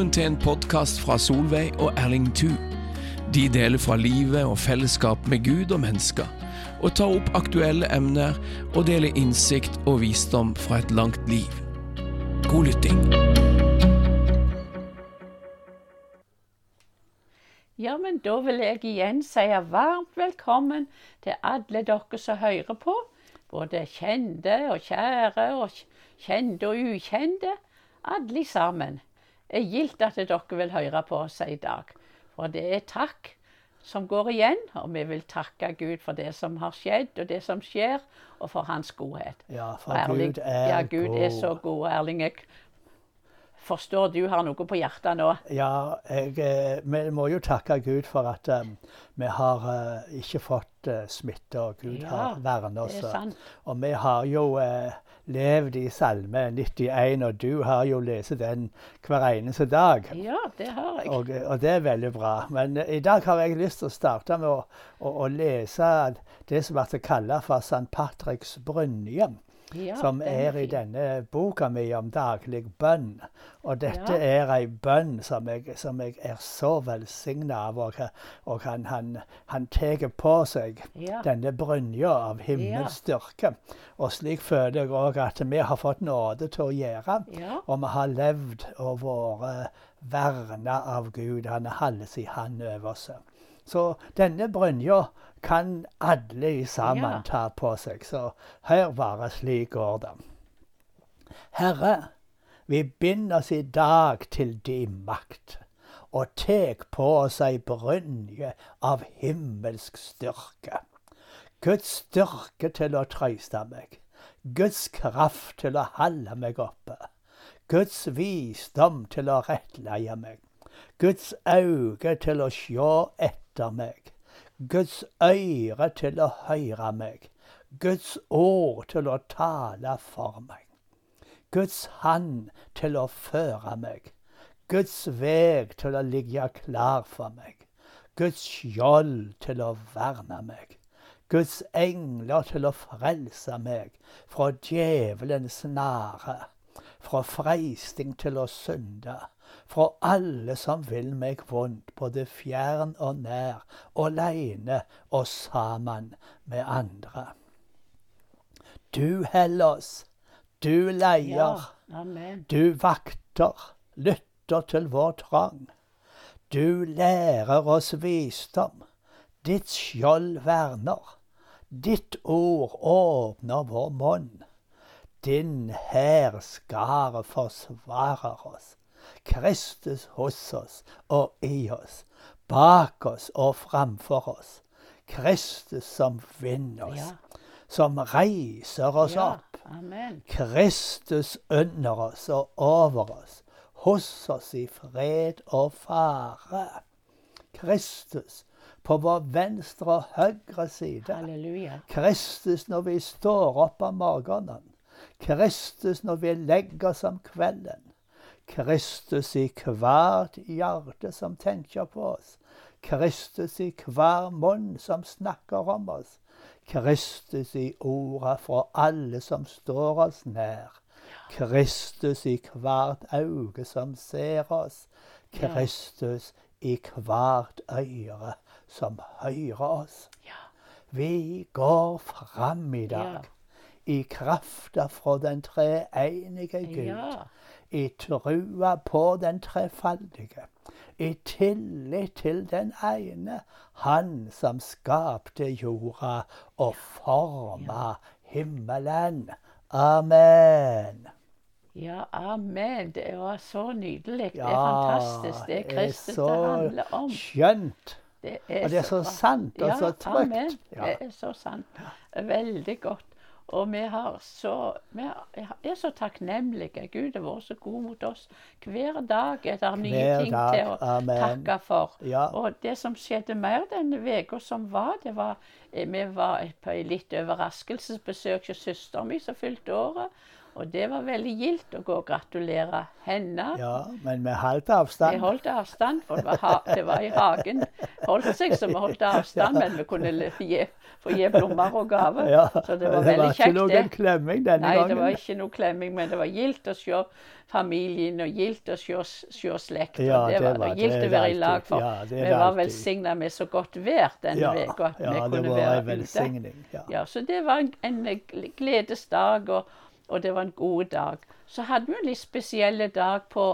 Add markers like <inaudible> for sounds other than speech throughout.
Velkommen til en podkast fra Solveig og Erling Thu. De deler fra livet og fellesskap med Gud og mennesker, og tar opp aktuelle emner og deler innsikt og visdom fra et langt liv. God lytting. Ja, men da vil jeg igjen si varmt velkommen til alle dere som hører på. Både kjente og kjære, og kjente og ukjente. Alle sammen. Er gildt at dere vil høre på oss i dag. For det er takk som går igjen, og vi vil takke Gud for det som har skjedd, og det som skjer, og for hans godhet. Ja, for Erling- Gud er ja, Gud er så god. Erling, jeg forstår du har noe på hjertet nå. Ja, jeg, eh, vi må jo takke Gud for at um, vi har uh, ikke fått uh, smitte, og Gud Ja, har vernet oss. er. Og vi har jo eh, levd i Salme 91, og du har jo lest den hver eneste dag. Ja, det har jeg. Og, og det er veldig bra. Men uh, i dag har jeg lyst til å starte med å, å, å lese det som blir kalt for St. Patricks brynje. Ja, som er, er i denne boka mi om daglig bønn. Og dette Ja. er ei bønn som jeg, som jeg er så velsigna av. Og, og han, han, han tar på seg Ja. denne brynja av himmelstyrke. Og slik føler jeg òg at vi har fått nåde til å gjøre. Og vi har levd og vært verna av Gud. Han holder sin hand over oss. Så denne brynja kan alle sammen Ja. ta på seg. Så hør bare slik går det. Herre, vi binder oss i dag til din makt, og tek på oss ei brynje av himmelsk styrke. Guds styrke til å trøyste meg, Guds kraft til å holde meg oppe, Guds visdom til å rettleie meg, Guds øyne til å sjå etter meg, Guds øre til å høre meg, Guds ord til å tale for meg. Guds hand til å føre meg, Guds veg til å ligge klar for meg, Guds skjold til å verne meg, Guds engler til å frelse meg fra djevelens nære, fra freisting til å synde, fra alle som vil meg vondt, både fjern og nær, aleine og sammen med andre. Du Hellas, du leier, Ja. Du vakter, lytter til vår trang. Du lærer oss visdom, ditt skjold verner. Ditt ord åpner vår munn. Din hærskare forsvarer oss. Kristus hos oss og i oss, bak oss og framfor oss. Kristus som vinner oss, Ja. som reiser oss ja. opp. Amen. Kristus under oss og over oss, hos oss i fred og fare. Kristus på vår venstre og høyre side. Halleluja. Kristus når vi står opp om morgenen. Kristus når vi legger oss om kvelden. Kristus i hvert hjerte som tenker på oss. Kristus i hver munn som snakker om oss. Kristus i orda fra alle som står oss nær. Kristus i hvert øye som ser oss. Kristus i hvert øre som hører oss. Vi går fram i dag i krafta fra den treenige Gud. I trua på den trefaldige, i tillit til den ene, Han som skapte jorda og forma himmelen. Amen. Ja, amen. Det var så nydelig. Det er fantastisk. Det Kristus det handler om. Skjønt. Det er Og det er så sant og så trygt. Amen. Ja. Det er så sant. Veldig godt. Og vi, har så, vi er så takknemlige. Gud har vært så god mot oss. Hver dag er det nye Hver ting dag. til å Amen. takke for. Ja. Og det som skjedde mer denne uka som var, det var eh, Vi var på et litt overraskelsesbesøk hos søsteren min som fylte året. Og det var veldig gildt å gå og gratulere henne. Ja, men med avstand. Vi holdt avstand, for det var, ha det var i hagen. Holdt seg så vi holdt avstand, men vi kunne gi, få gi blomster og gaver. Ja, Så det var det veldig var ikke noen klemming denne Nei, det var ikke noe klemming, men det var gildt å se familien og gildt å se, se slekt. og Ja, det det var, var- og gildt å være i lag, for Ja, det vi var velsigna med så godt vær denne Ja, uka at ja, vi det var en velsigning. Ja. Ja, så det var en, en gledesdag, og, og det var en god dag. Så hadde vi en litt spesiell dag på,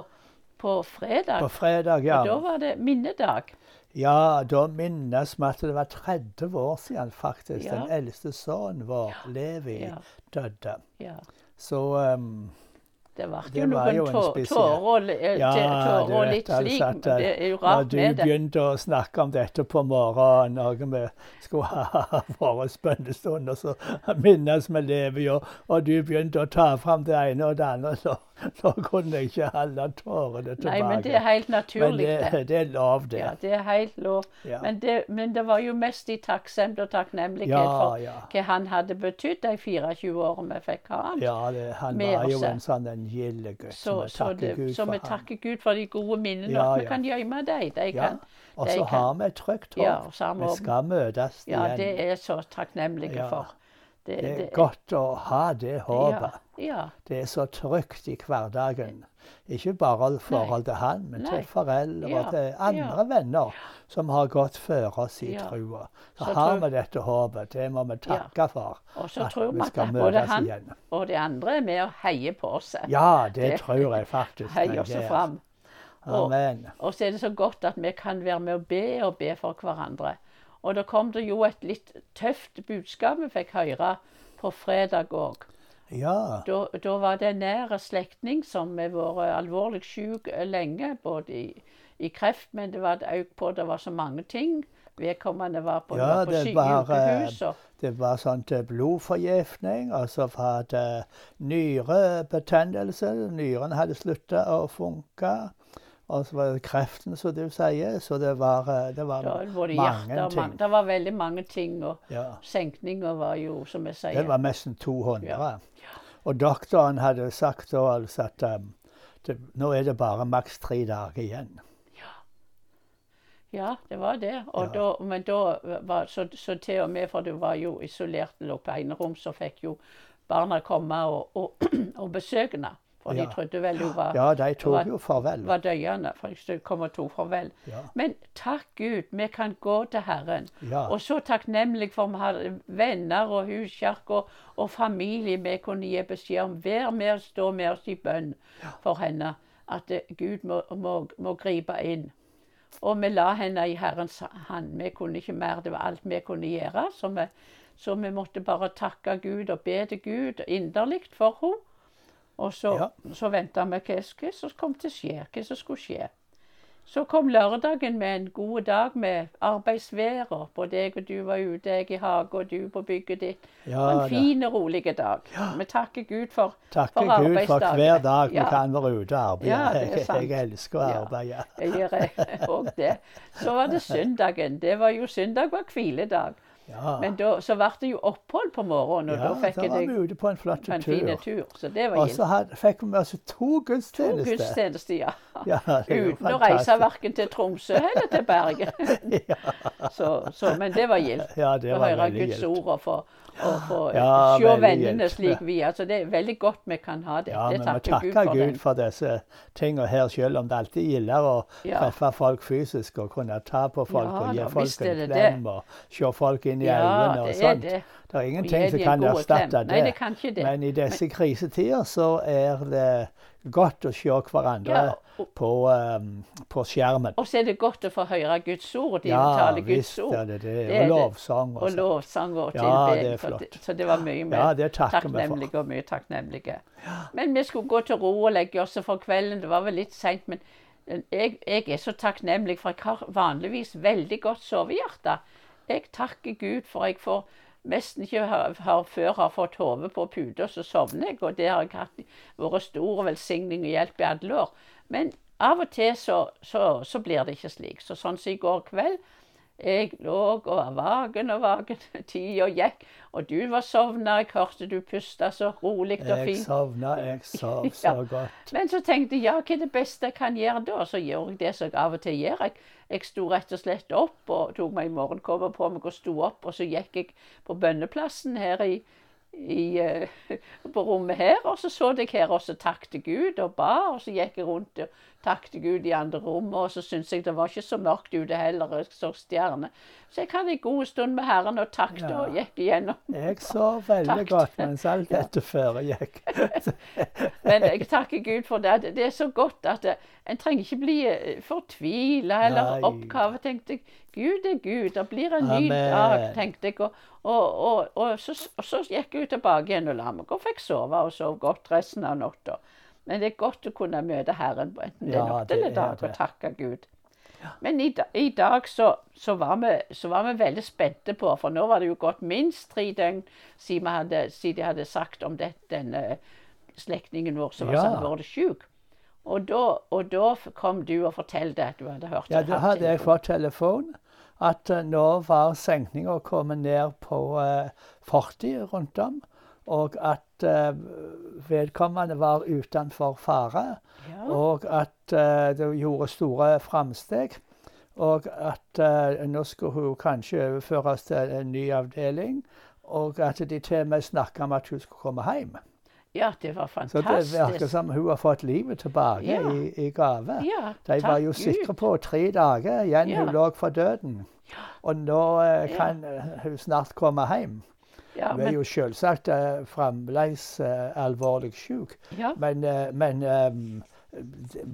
på fredag. På fredag, ja. Og da var det minnedag. Ja, da minnes vi at det var 30 år siden faktisk Ja. den eldste sønnen vår, Levi, Ja. døde. Ja. Så um, Det var var noen tårer eh, ja, du og litt altså slik. at, Det er jo rart med det. begynte å snakke om dette på morgenen, og vi skulle ha våre bønnestunder, så minnes vi lever jo, og du begynte å ta fram det ene og det andre, så, <laughs> så kunne jeg ikke holde tårene tilbake. Nei, men det er helt naturlig, det, det. <laughs> det er lov, det. Ja, det er helt lov. Ja. Men det, men det var jo mest i takksemd og takknemlighet Ja, for ja. hva han hadde betydd de 24 årene vi fikk ha han. Ja, det, han var jo en sånn en gilde gutt. Så, så, så vi takker Gud for de gode minnene. Ja, vi kan gjemme dem. De Ja. kan. Og så har vi et trygt håp. Vi skal møtes Ja, det er så takknemlige for. Det, Det er godt å ha det håpet. Ja, ja. Det er så trygt i hverdagen. Ikke bare i forhold til han, men Nei. til foreldre Ja, og til andre venner som har gått før oss i trua. Så, Så har vi dette håpet. Det må vi takke for. Og så at tror vi skal at både han igjen. og de andre er med og heier på oss. Ja, det, Det- tror jeg faktisk. <laughs> Heier oss fram. Og, og så er det så godt at vi kan være med og be og be for hverandre. Og da kom det jo et litt tøft budskap vi fikk høre på fredag òg. Ja. Da, da var det en nær slektning som har vært alvorlig syk lenge, både i, i kreft, men det var òg på det var så mange ting. Vedkommende var på, Ja, var på det var, sykehus. Og, Det var sånn til blodforgiftning, og så hadde nyrebetennelse. Nyren hadde slutta å funke. Og så var det kreften, som du sier. Så det var, eh, det var da både mange hjerte ting. Det var veldig mange ting. Og Ja. senkninger var jo, som jeg sier Det var nesten 200. Ja. Og doktoren hadde sagt da altså at um, det, nå er det bare maks tre dager igjen. Ja, det var det. Og Ja. da, men da var så, så til og med, for du var jo isolert, lå på enerom, så fikk jo barna komme og, og, <clears throat> og besøke henne. For de trodde vel hun var, Ja, de var- tok jo farvel. var døende. For det kom og tok farvel. Ja. Men takk Gud, vi kan gå til Herren. Ja. Og så takknemlig for vi har venner og huskjerk og, og familie vi kunne gi beskjed om. Vær med oss, stå med oss i bønn for henne. At eh, Gud må, må, må gripe inn. Og vi la henne i Herrens hand. Vi kunne ikke mer. Det var alt vi kunne gjøre. Så vi, så vi måtte bare takke Gud og be til Gud inderlig for henne. Og så, Ja. så venta vi hva, som kom til å skje, hva som skulle skje. Så kom lørdagen med en god dag med arbeidsvær. Både jeg og du var ute, jeg i hage og du på bygget ditt. Ja, en fin og rolig dag. Vi takker Gud for, Takker for Gud for hver dag vi Ja. kan være ute og arbeide. Ja, det er sant. jeg, jeg elsker å Ja. arbeide. Jeg gjør òg <laughs> det. Så var det <laughs> søndagen. Det var jo Søndag var hviledag. Ja, Men da, så ble det jo opphold på morgenen, og ja da fikk jeg det ute på en flott på en tur. tur. Så det var Og så hadde, fikk vi altså to To gudstjenester. gudstjenester, ja. Ja, Uten å reise verken til Tromsø eller til Bergen. <laughs> så, så, men det var gildt. Ja, Å høre Guds ord få, og få Ja, se vennene slik vi er. Så det er veldig godt vi kan ha det. Ja, det vi takker takke Gud for. Gud for disse tingene her, selv om det alltid gilder å treffe folk fysisk og kunne ta på folk og gi folk en klem og se folk inn i øynene og sånt. Det. Det er ingenting som kan erstatte det. Nei, det kan det. Men i disse krisetider så er det godt å se hverandre Ja, og- på, um, på skjermen. Og så er det godt å få høre Guds ord. De Ja, taler Guds ord. er det det. Det er Og lovsang Og lovsang og Ja, det er flott. Så det var mye mer Ja, det takknemlige og mye takknemlige. Men vi skulle gå til ro og legge oss for kvelden. Det var vel litt seint, men jeg, jeg er så takknemlig, for jeg har vanligvis veldig godt sovehjerte. Jeg takker Gud for jeg får nesten ikke har, har, før har fått hodet på puta, så sovner jeg. Og det har jeg hatt vært stor velsigning og hjelp i alle år. Men av og til så, så, så blir det ikke slik. Så sånn som i går kveld Jeg lå og var vaken og vaken. <laughs> Tida gikk. Og du var sovna. Jeg hørte du pusta så rolig og fint. Jeg sovna, <laughs> jeg sov så godt. Men så tenkte jeg ja, hva er det beste jeg kan gjøre da? Så gjør jeg det som jeg av og til gjør. Jeg, jeg sto rett og slett opp og tok meg morgenkåpe på meg og sto opp. Og så gikk jeg på bønneplassen her i, i, uh, <laughs> på rommet her. Og så så jeg her og så takket Gud og ba. Og så gikk jeg rundt og takket Gud i andre rommet. Og så syntes jeg det var ikke så mørkt ute heller. Jeg så stjerner. Så jeg hadde en god stund med Herren og takket Ja. og gikk igjennom. Jeg sov veldig Takk. godt mens alt <laughs> dette foregikk. <laughs> Men jeg takker Gud for det. Det er så godt at eh, en trenger ikke bli eh, fortvila eller Nei. oppkave. tenkte jeg. Gud er Gud. Det blir en ny dag, tenkte jeg. Og, og, og, og, så, og så gikk jeg tilbake igjen og la meg og fikk sove og sov godt resten av natta. Men det er godt å kunne møte Herren på enten det er natt eller er dag, det. og takke Gud. Men i, i dag så, så, var vi, så var vi veldig spente på, for nå var det jo gått minst tre døgn siden, hadde, siden de hadde sagt om det, denne slektningen vår som var Ja. så alvorlig syk. Og da, og da kom du og fortalte at du hadde hørt Ja, da hadde jeg fått telefon at eh, nå var senkninga kommet ned på eh, 40 rundt om, og at eh, vedkommende var utenfor fare, Ja. og at eh, det gjorde store framsteg. Og at eh, nå skulle hun kanskje overføres til en ny avdeling, og at de til og med snakka om at hun skulle komme hjem. ja, det var fantastisk. Så det virker som hun har fått livet tilbake Ja. i, i gave. ja, De var jo sikre på tre dager igjen Ja. hun lå for døden. Og nå eh, kan hun snart komme hjem. Ja, Hun er jo selvsagt uh, fremdeles uh, alvorlig syk. ja, Men, uh, men um,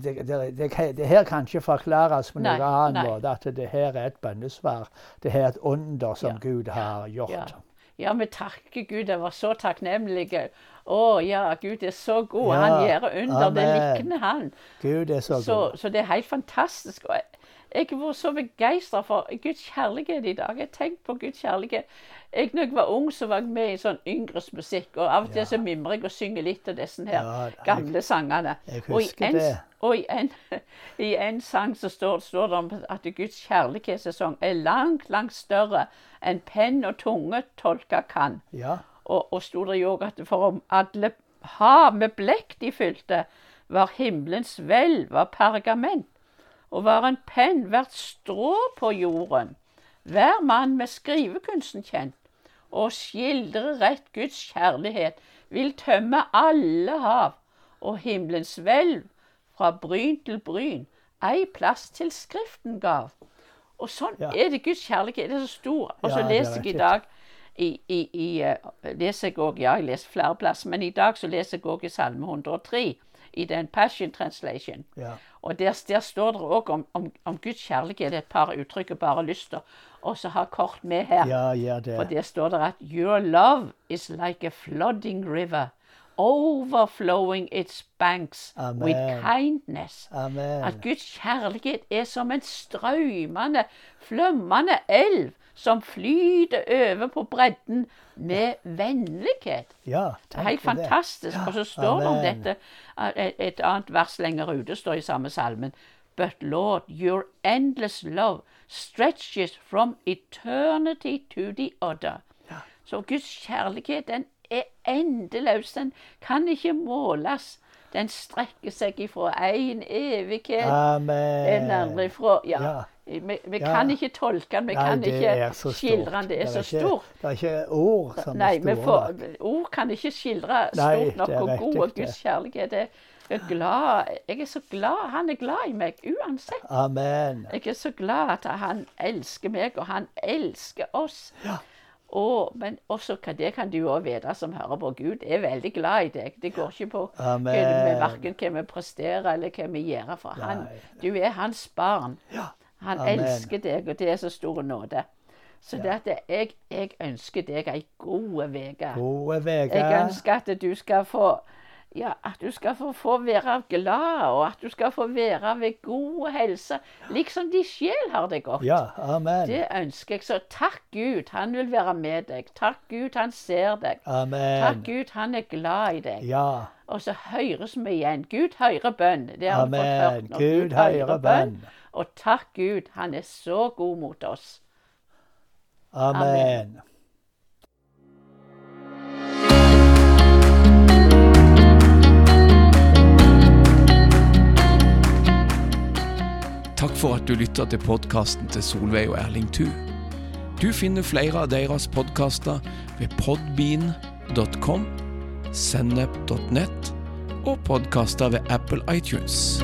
det, det, det, det her kan ikke forklares på noen annen måte. At det her er et bønnesvar. Det her er et under som Ja. Gud har gjort. Ja. vi takker Gud. Jeg var så takknemlig. Å ja, Gud er så god. Ja, Han gjør under. Det likner han. Gud er så, Så, god. så det er helt fantastisk. Og jeg, har var så begeistra for Guds kjærlighet i dag. Jeg har tenkt på Guds kjærlighet. Jeg, når jeg var ung, så var jeg med i sånn yngres musikk. Og av og til Ja. så mimrer jeg og synger litt av disse her Ja, jeg- gamle sangene. jeg husker en, det. Og i en, <laughs> i en sang så står, står det om at Guds kjærlighetssesong er langt, langt større enn penn og tunge tolka kan. Ja. Og, og sto det jo òg at for om alle hav med blekk de fylte, var himmelens hvelv av pergament, og var en penn hvert strå på jorden. Hver mann med skrivekunsten kjent, og skildre rett Guds kjærlighet, vil tømme alle hav, og himmelens hvelv fra bryn til bryn, ei plass til Skriften gav. Og sånn Ja. er det Guds kjærlighet. Det er så stor. Og så Ja, er leser jeg i dag i, i, i eh, leser jeg også, Ja, jeg leser flere plasser, men i dag så leser jeg òg i Salme 103, i den Passion Translation. Ja. Og der, der står det òg om, om, om Guds kjærlighet, et par uttrykk og bare lyster. Og så har kort med her. ja, ja, det. For der står det at Your love is like a flooding river, overflowing its banks with kindness. Amen. At Guds kjærlighet er som en strømmende, flømmende elv som flyter over på bredden med vennlighet. Ja, Det er helt fantastisk. fantastisk. Og så står det om dette et, et annet vers lenger ute, står i samme salmen. But Lord, your endless love stretches from eternity to the other. Så Guds kjærlighet, den er endeløs. Den kan ikke måles. Den strekker seg ifra én evighet Amen. en andre ifra Ja. Ja. Vi, vi Ja. kan ikke tolke den, vi Nei, kan ikke er skildre den. Det er så stort. Det er ikke ord som Nei, er men store nok. ord kan ikke skildre stort nok er god og. Guds kjærlighet. Jeg er glad. Jeg er så glad. Han er glad i meg uansett. Amen. Jeg er så glad at han elsker meg, og han elsker oss. Ja. Og, men også det kan du òg vite som hører på. Gud er veldig glad i deg. Det går ikke på verken hva vi presterer eller hva vi gjør. For han, du er hans barn. Ja. Han Amen. elsker deg, og det er så stor nåde. Så det at jeg, jeg ønsker deg ei god uke. Jeg ønsker at du skal få ja, at du skal få, få være glad, og at du skal få være ved god helse, liksom de sjel har det godt. Ja, amen. Det ønsker jeg. Så takk Gud, han vil være med deg. Takk Gud, han ser deg. Amen. Takk Gud, han er glad i deg. Ja, Og så høres vi igjen. Gud hører bønn. Det har vi fått amen. hørt nå. Gud hører bønn. Og takk Gud, han er så god mot oss. Amen. Takk at du lytter til podkasten til Solveig og Erling Thu. Du finner flere av deres podkaster ved podbean.com, sennep.nett og podkaster ved Apple iTunes.